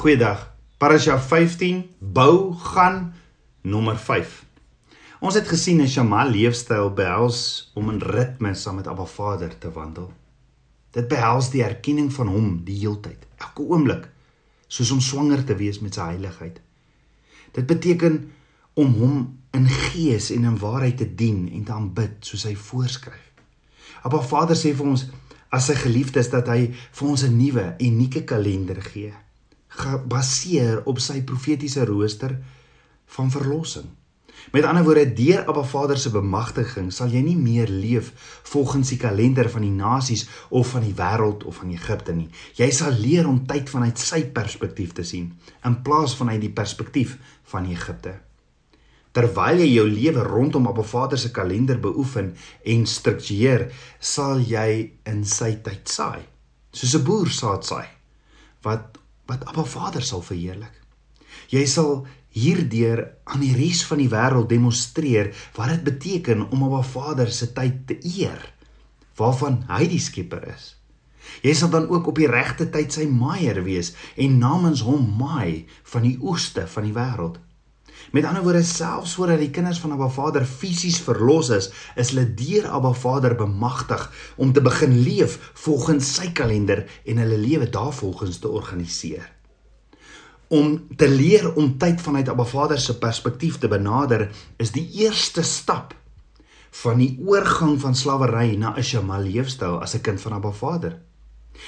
Goeiedag. Parasha 15 bou gaan nommer 5. Ons het gesien 'n Shama leefstyl behels om in ritme saam met Abba Vader te wandel. Dit behels die erkenning van hom die heeltyd, elke oomblik, soos om swanger te wees met sy heiligheid. Dit beteken om hom in gees en in waarheid te dien en te aanbid soos hy voorskryf. Abba Vader sê vir ons as sy geliefdes dat hy vir ons 'n nuwe, unieke kalender gee gebaseer op sy profetiese rooster van verlossing. Met ander woorde, deur Abba Vader se bemagtiging sal jy nie meer leef volgens die kalender van die nasies of van die wêreld of van Egipte nie. Jy sal leer om tyd vanuit sy perspektief te sien in plaas van uit die perspektief van Egipte. Terwyl jy jou lewe rondom Abba Vader se kalender beoefen en struktureer, sal jy in sy tyd saai, soos 'n boer saad saai wat wat Abba Vader sal verheerlik. Jy sal hierdeur aan die res van die wêreld demonstreer wat dit beteken om Abba Vader se tyd te eer waarvan hy die skepper is. Jy sal dan ook op die regte tyd sy maaier wees en namens hom maai van die oeste van die wêreld. Met ander woorde selfs voordat die kinders van Abba Vader fisies verlos is, is hulle deur Abba Vader bemagtig om te begin leef volgens sy kalender en hulle lewe daarvolgens te organiseer. Om te leer om tyd vanuit Abba Vader se perspektief te benader, is die eerste stap van die oorgang van slawery na 'n Shema leefstyl as 'n kind van Abba Vader.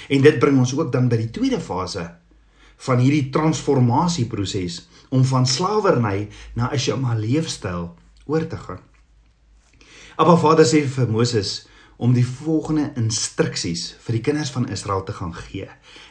En dit bring ons ook dan by die tweede fase van hierdie transformasieproses om van slawerny na 'n Shema leefstyl oor te gaan. Abba Vader sê vir Moses om die volgende instruksies vir die kinders van Israel te gaan gee.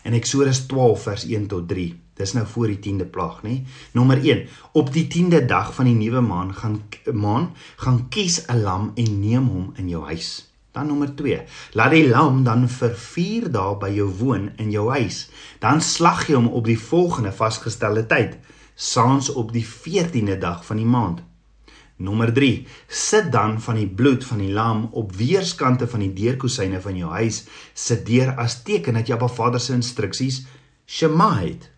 In Eksodus 12 vers 1 tot 3. Dis nou voor die 10de plaag, nê? Nommer 1. Op die 10de dag van die nuwe maan gaan maan gaan kies 'n lam en neem hom in jou huis. Dan nommer 2. Laat die lam dan vir 4 dae by jou woon in jou huis. Dan slag jy hom op die volgende vasgestelde tyd, saans op die 14de dag van die maand. Nommer 3. Sit dan van die bloed van die lam op weerskante van die deurkosyne van jou huis, sit deur as teken dat jy op Vader se instruksies Shema het.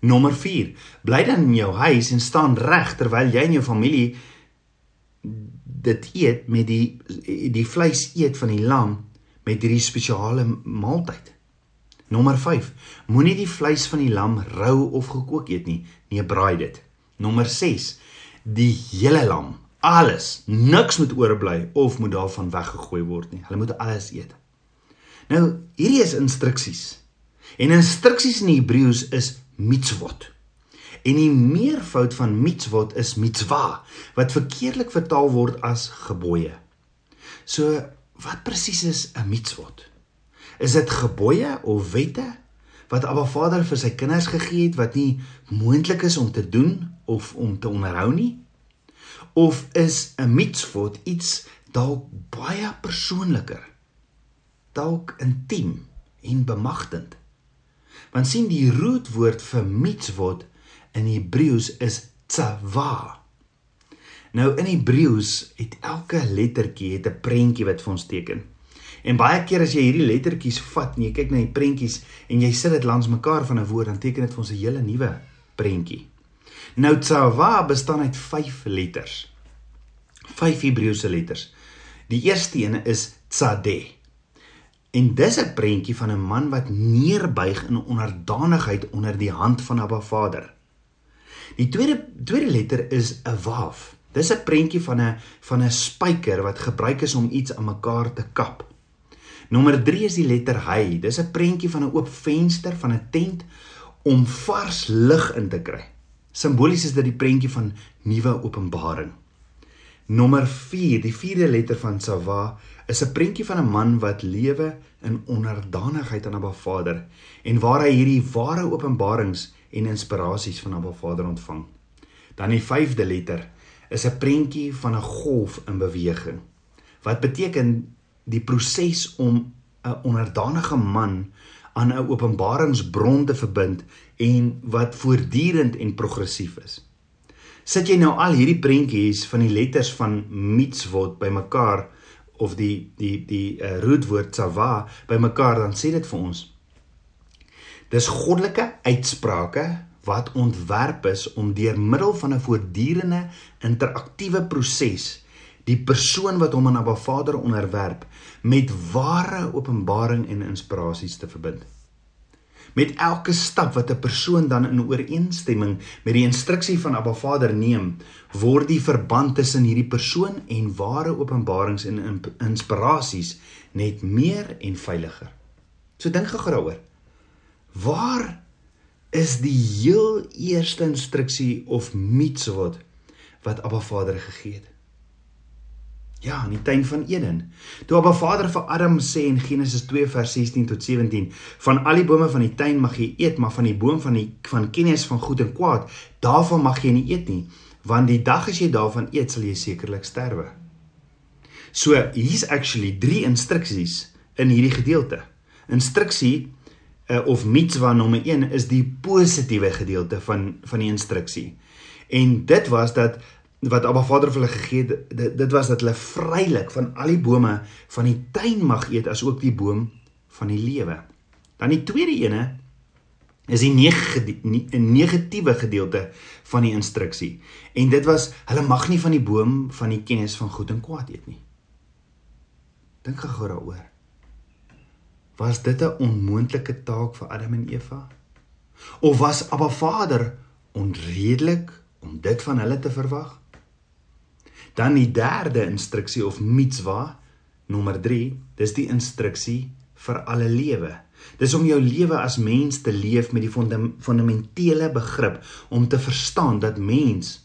Nommer 4. Bly dan in jou huis en staan reg terwyl jy en jou familie dit eet met die die vleis eet van die lam met hierdie spesiale maaltyd. Nommer 5. Moenie die vleis van die lam rou of gekook eet nie, nee braai dit. Nommer 6. Die hele lam, alles, niks moet oorbly of moet daarvan weggegooi word nie. Hulle moet alles eet. Nou, hierdie is instruksies. En instruksies in Hebreëus is mitzvot. En die meervoud van mitzvot is mitzwa wat verkeerlik vertaal word as gebooie. So wat presies is 'n mitzvot? Is dit gebooie of wette wat Abba Vader vir sy kinders gegee het wat nie moontlik is om te doen of om te onderhou nie? Of is 'n mitzvot iets dalk baie persoonliker? Dalk intiem en bemagtigend? Want sien die rootwoord vir mitzvot in Hebreëus is tsawa. Nou in Hebreëus het elke lettertjie het 'n prentjie wat vir ons teken. En baie keer as jy hierdie lettertjies vat en jy kyk na die prentjies en jy sit dit langs mekaar van 'n woord, dan teken dit vir ons 'n hele nuwe prentjie. Nou tsawa bestaan uit 5 letters. 5 Hebreëse letters. Die eerste een is tsade. En dis 'n prentjie van 'n man wat neerbuig in onderdanigheid onder die hand van Abba Vader. Die tweede tweede letter is 'n waaf. Dis 'n prentjie van 'n van 'n spyker wat gebruik is om iets aan mekaar te kap. Nommer 3 is die letter hy. Dis 'n prentjie van 'n oop venster van 'n tent om vars lig in te kry. Simbolies is dit die prentjie van nuwe openbaring. Nommer 4, die vierde letter van Sawa, is 'n prentjie van 'n man wat lewe in onderdanigheid aan Abba Vader en waar hy hierdie ware openbarings en inspirasies van Abba Vader ontvang. Dan die vyfde letter is 'n prentjie van 'n golf in beweging. Wat beteken die proses om 'n onderdanige man aan 'n openbaringsbron te verbind en wat voortdurend en progressief is. Sit jy nou al hierdie prentjies van die letters van mitzvot bymekaar of die die die uh, rootwoord tsava bymekaar dan sê dit vir ons Dis goddelike uitsprake wat ontwerp is om deur middel van 'n voortdurende interaktiewe proses die persoon wat hom aan Abba Vader onderwerp met ware openbaring en inspirasies te verbind. Met elke stap wat 'n persoon dan in ooreenstemming met die instruksie van Abba Vader neem, word die verband tussen hierdie persoon en ware openbarings en inspirasies net meer en veiliger. So dink gou daaroor. Waar is die heel eerste instruksie of mitzvot wat Abba Vader gegee het. Ja, in die tuin van Eden. Toe Abba Vader vir Adam sê in Genesis 2 vers 16 tot 17, van al die bome van die tuin mag jy eet, maar van die boom van die van kennis van goed en kwaad, daarvan mag jy nie eet nie, want die dag as jy daarvan eet, sal jy sekerlik sterwe. So, hier's actually drie instruksies in hierdie gedeelte. Instruksie uh, of mitzwa nommer 1 is die positiewe gedeelte van van die instruksie. En dit was dat wat Abba Vader vir hulle gegee het, dit, dit was dat hulle vrylik van al die bome van die tuin mag eet as ook die boom van die lewe. Dan die tweede ene is die negatiewe gedeelte van die instruksie. En dit was hulle mag nie van die boom van die kennis van goed en kwaad eet nie. Dink gou daaroor. Was dit 'n onmoontlike taak vir Adam en Eva? Of was Abba Vader onredelik om dit van hulle te verwag? Dan die derde instruksie of mitzwa, nommer 3, dis die instruksie vir alle lewe. Dis om jou lewe as mens te leef met die fundamentele begrip om te verstaan dat mens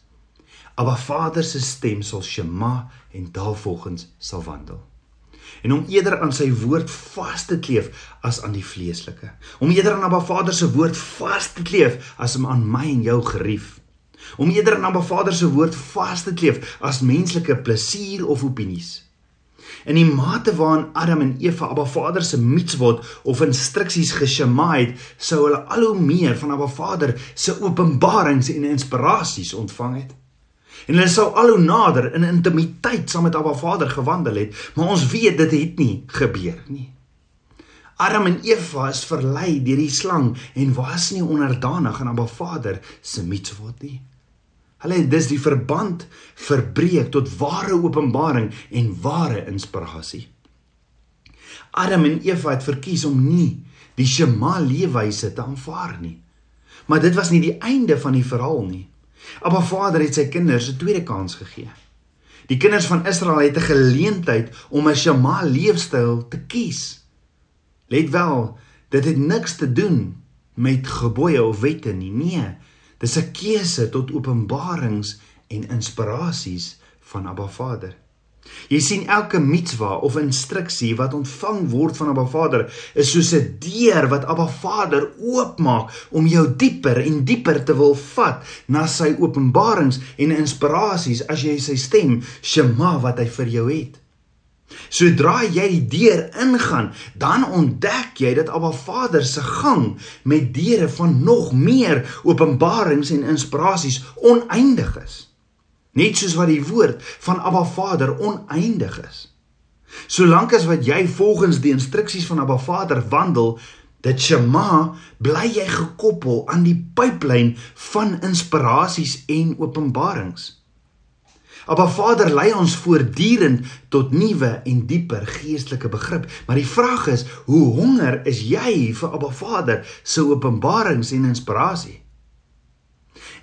Abba Vader se stem sal shema en daarvolgens sal wandel en om eerder aan sy woord vas te kleef as aan die vleeslike. Om eerder aan Abba Vader se woord vas te kleef as om aan my en jou gerief. Om eerder aan Abba Vader se woord vas te kleef as menslike plesier of opinies. In die mate waarin Adam en Eva Abba Vader se mitzvot of instruksies geshema het, sou hulle al hoe meer van Abba Vader se openbarings en inspirasies ontvang het. En hulle sou al hoe nader in intimiteit saam met Abba Vader gewandel het, maar ons weet dit het nie gebeur nie. Adam en Eva is verlei deur die slang en was nie onderdanig aan Abba Vader se mitzvot nie. Hulle het dus die verband verbreek tot ware openbaring en ware inspirasie. Adam en Eva het verkies om nie die Shema leefwyse te aanvaar nie. Maar dit was nie die einde van die verhaal nie. Abba Vader het sy kinders 'n tweede kans gegee. Die kinders van Israel het 'n geleentheid om 'n Shema leefstyl te kies. Let wel, dit het niks te doen met gebooie of wette nie. Nee, dis 'n keuse tot openbarings en inspirasies van Abba Vader. Jy sien elke mitzwa of instruksie wat ontvang word van Abba Vader is soos 'n deur wat Abba Vader oopmaak om jou dieper en dieper te wil vat na sy openbarings en inspirasies as jy sy stem Shema wat hy vir jou het. Sodra jy die deur ingaan, dan ontdek jy dat Abba Vader se gang met deure van nog meer openbarings en inspirasies oneindig is net soos wat die woord van Abba Vader oneindig is. Solank as wat jy volgens die instruksies van Abba Vader wandel, dit Shema, bly jy gekoppel aan die pyplyn van inspirasies en openbarings. Abba Vader lei ons voortdurend tot nuwe en dieper geestelike begrip, maar die vraag is, hoe honger is jy vir Abba Vader se openbarings en inspirasie?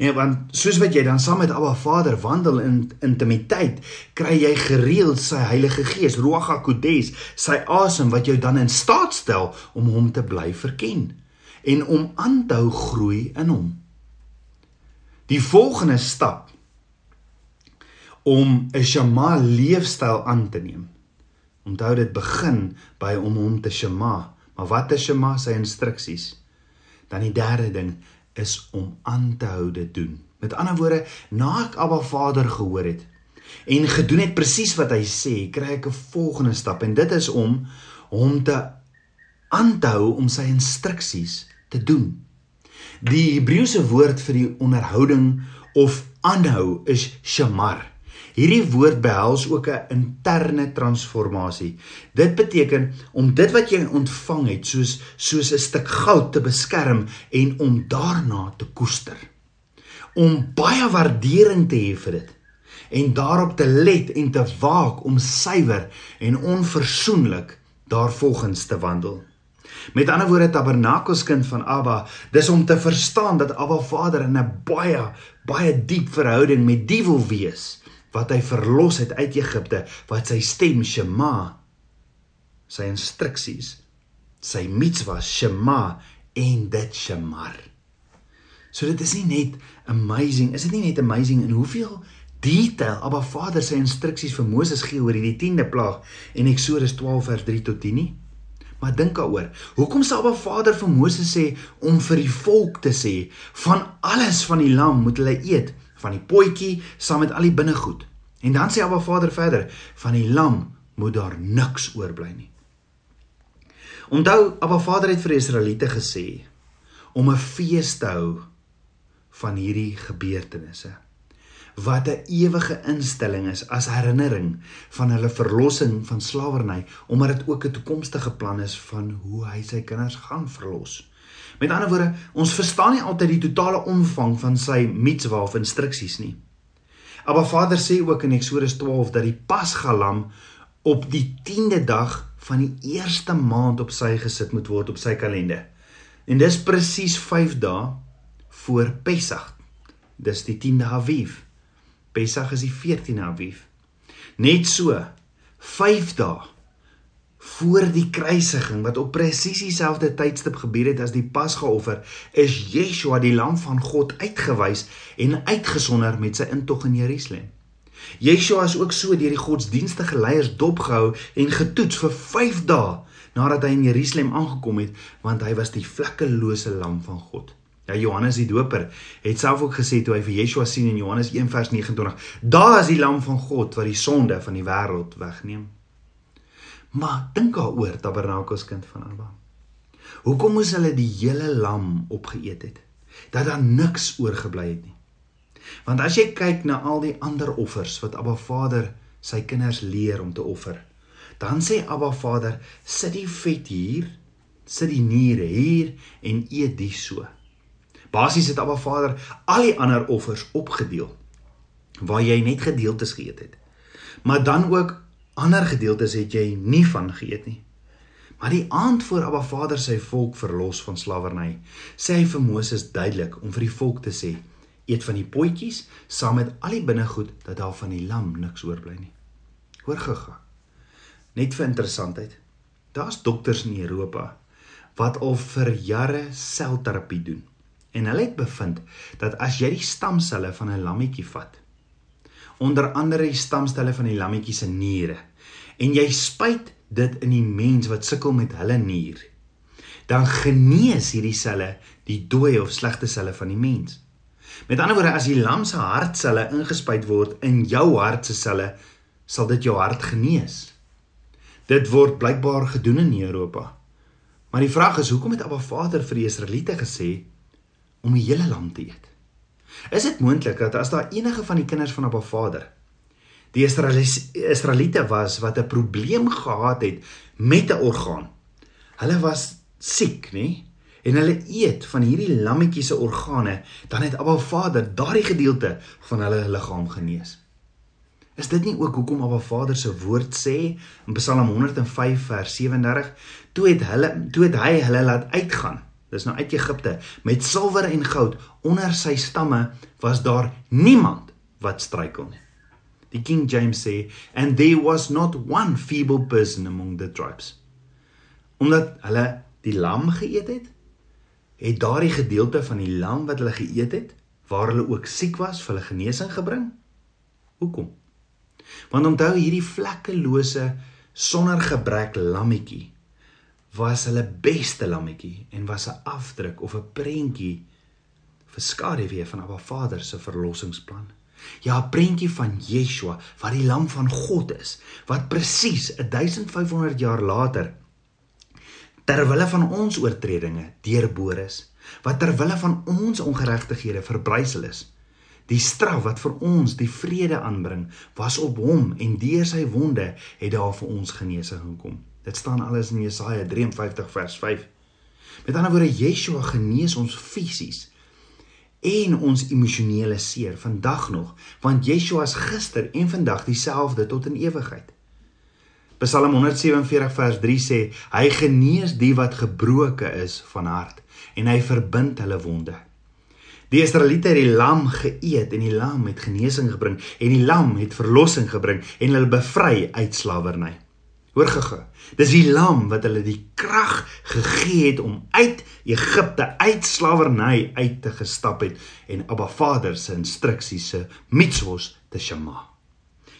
En want soos wat jy dan saam met Abba Vader wandel in intimiteit, kry jy gereeld sy Heilige Gees, Ruach HaKodes, sy asem wat jou dan in staat stel om hom te bly verken en om aan te hou groei in hom. Die volgende stap om 'n Shema leefstyl aan te neem. Onthou dit begin by om hom te Shema. Maar wat is Shema se instruksies? Dan die derde ding, is om aan te hou dit doen. Met ander woorde, na ek Abba Vader gehoor het en gedoen het presies wat hy sê, kry ek 'n volgende stap en dit is om hom te aanhou om sy instruksies te doen. Die Hebreëse woord vir die onderhouding of aanhou is shamar Hierdie woord behels ook 'n interne transformasie. Dit beteken om dit wat jy ontvang het soos soos 'n stuk goud te beskerm en om daarna te koester. Om baie waardering te hê vir dit en daarop te let en te waak om suiwer en onverzoenlik daarvolgens te wandel. Met ander woorde tabernakelskind van Abba, dis om te verstaan dat Abba Vader in 'n baie baie diep verhouding met die wil wees wat hy verlos het uit Egipte, wat sy stem Shema, sy instruksies, sy mitzvah Shema en dit Shemar. So dit is nie net amazing, is dit nie net amazing in hoeveel detail Abba Vader sy instruksies vir Moses gee oor hierdie 10de plaag en Eksodus 12 vers 3 tot 10 nie? Maar dink daaroor. Hoekom sê Abba Vader vir Moses sê om vir die volk te sê van alles van die lam moet hulle eet, van die potjie saam met al die binnegoed. En dan sê Abba Vader verder, van die lam moet daar niks oorbly nie. Onthou Abba Vader het vir die Israeliete gesê om 'n fees te hou van hierdie gebeurtenisse wat 'n ewige instelling is as herinnering van hulle verlossing van slawerny omdat dit ook 'n toekomstige plan is van hoe hy sy kinders gaan verlos. Met ander woorde, ons verstaan nie altyd die totale omvang van sy mitzwa of instruksies nie. Maar Vader sê ook in Eksodus 12 dat die Pasgalam op die 10de dag van die eerste maand op sy gesit moet word op sy kalender. En dis presies 5 dae voor Pessach. Dis die 10de Aviv. Pessach is die 14de Aviv. Net so 5 dae voor die kruisiging wat op presies dieselfde tydstip gebeur het as die Pasgaoffer, is Yeshua die lam van God uitgewys en uitgesonder met sy intog in Jerusalem. Yeshua is ook so deur die godsdienstige leiers dopgehou en getoets vir 5 dae nadat hy in Jerusalem aangekom het, want hy was die vlekkelose lam van God. Ja Johannes die Doper het self ook gesê toe hy vir Yeshua sien in Johannes 1:29, "Daar is die lam van God wat die sonde van die wêreld wegneem." Maar dink daaroor, Tabernakelskind van Abba. Hoekom moes hulle die hele lam opgeëet het? Dat daar niks oorgebly het nie. Want as jy kyk na al die ander offers wat Abba Vader sy kinders leer om te offer, dan sê Abba Vader, sit die vet hier, sit die niere hier en eet dit so. Basies het Abba Vader al die ander offers opgedeel waar jy net gedeeltes geëet het. Maar dan ook ander gedeeltes het jy nie van geëet nie. Maar die aand voor Abba Vader sy volk verlos van slawerny, sê hy vir Moses duidelik om vir die volk te sê: "Eet van die potjies saam met al die binnegoed dat daar van die lam niks oorbly nie." Hoor gaga. Net vir interessantheid. Daar's dokters in Europa wat al vir jare selterapie doen. En hulle het bevind dat as jy die stamselle van 'n lammetjie vat, onder andere die stamselle van die lammetjie se niere, en jy spuit dit in die mens wat sukkel met hulle nier, dan genees hierdie selle die dooie of slegte selle van die mens. Met ander woorde, as die lam se hartselle ingespuit word in jou hart se selle, sal dit jou hart genees. Dit word blykbaar gedoen in Europa. Maar die vraag is, hoekom het Abba Vader vir die Israeliete gesê om die hele lam te eet. Is dit moontlik dat as daar enige van die kinders van Abba Vader die Israeliete was wat 'n probleem gehad het met 'n orgaan. Hulle was siek, nê? En hulle eet van hierdie lammetjie se organe, dan het Abba Vader daardie gedeelte van hulle liggaam genees. Is dit nie ook hoekom Abba Vader se woord sê in Psalm 105 vers 37, toe het hulle toe het hy hulle laat uitgaan dis nou uit Egipte. Met silwer en goud onder sy stamme was daar niemand wat struikel nie. Die king james sê and there was not one feeble person among the tribes. Omdat hulle die lam geëet het het daardie gedeelte van die lam wat hulle geëet het waar hulle ook siek was vir hulle genesing gebring? Hoekom? Want onthou hierdie vlekkelose sonder gebrek lammetjie was hulle beste lammetjie en was 'n afdruk of 'n prentjie vir skaduwee van Abba Vader se verlossingsplan. Ja, 'n prentjie van Yeshua wat die lam van God is, wat presies 1500 jaar later ter wille van ons oortredinge deurboor is, wat ter wille van ons ongeregtighede verbrysel is, Die straf wat vir ons die vrede aanbring, was op hom en deur sy wonde het daar vir ons genesing gekom. Dit staan alles in Jesaja 53 vers 5. Met ander woorde, Yeshua genees ons fisies en ons emosionele seer vandag nog, want Yeshua is gister en vandag dieselfde tot in ewigheid. Psalm 147 vers 3 sê hy genees die wat gebroke is van hart en hy verbind hulle wonde. Die Israeliete het die lam geëet en die lam het genesing gebring en die lam het verlossing gebring en hulle bevry uit slawerny. Hoor gege. Dis die lam wat hulle die krag gegee het om uit Egipte uit slawerny uit te gestap het en Abba Vader se instruksies se mitzvos te shema.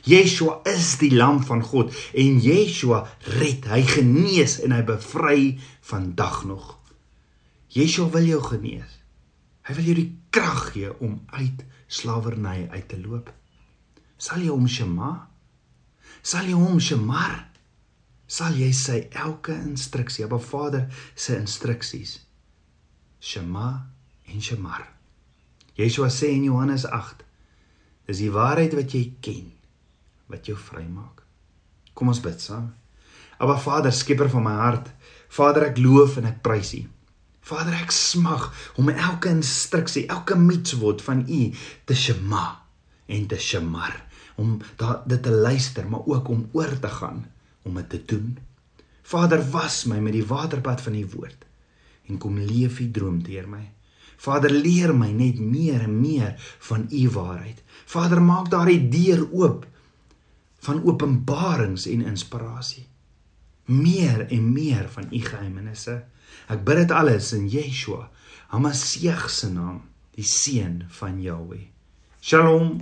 Yeshua is die lam van God en Yeshua red, hy genees en hy bevry vandag nog. Yeshua wil jou genees. Hy wil jou die krag gee om uit slawerny uit te loop. Sal jy hom shema? Sal jy hom shemar? Sal jy sy elke instruksie, Abba Vader se instruksies shema en shemar. Yeshua sê in Johannes 8: Dis die waarheid wat jy ken wat jou vrymaak. Kom ons bid saam. Aba Vader, skieper van my hart, Vader, ek loof en ek prys U. Vader, ek smag om elke instruksie, elke mitzvot van U te shema en te shemar, om dit te luister, maar ook om oor te gaan om dit te doen. Vader, was my met die waterbad van U woord en kom leef U droom deur my. Vader, leer my net meer en meer van U waarheid. Vader, maak daardie deur oop van openbarings en inspirasie. Meer en meer van u geheimenisse. Ek bid dit alles in Yeshua, Hamasieg se naam, die seun van Jahweh. Shalom.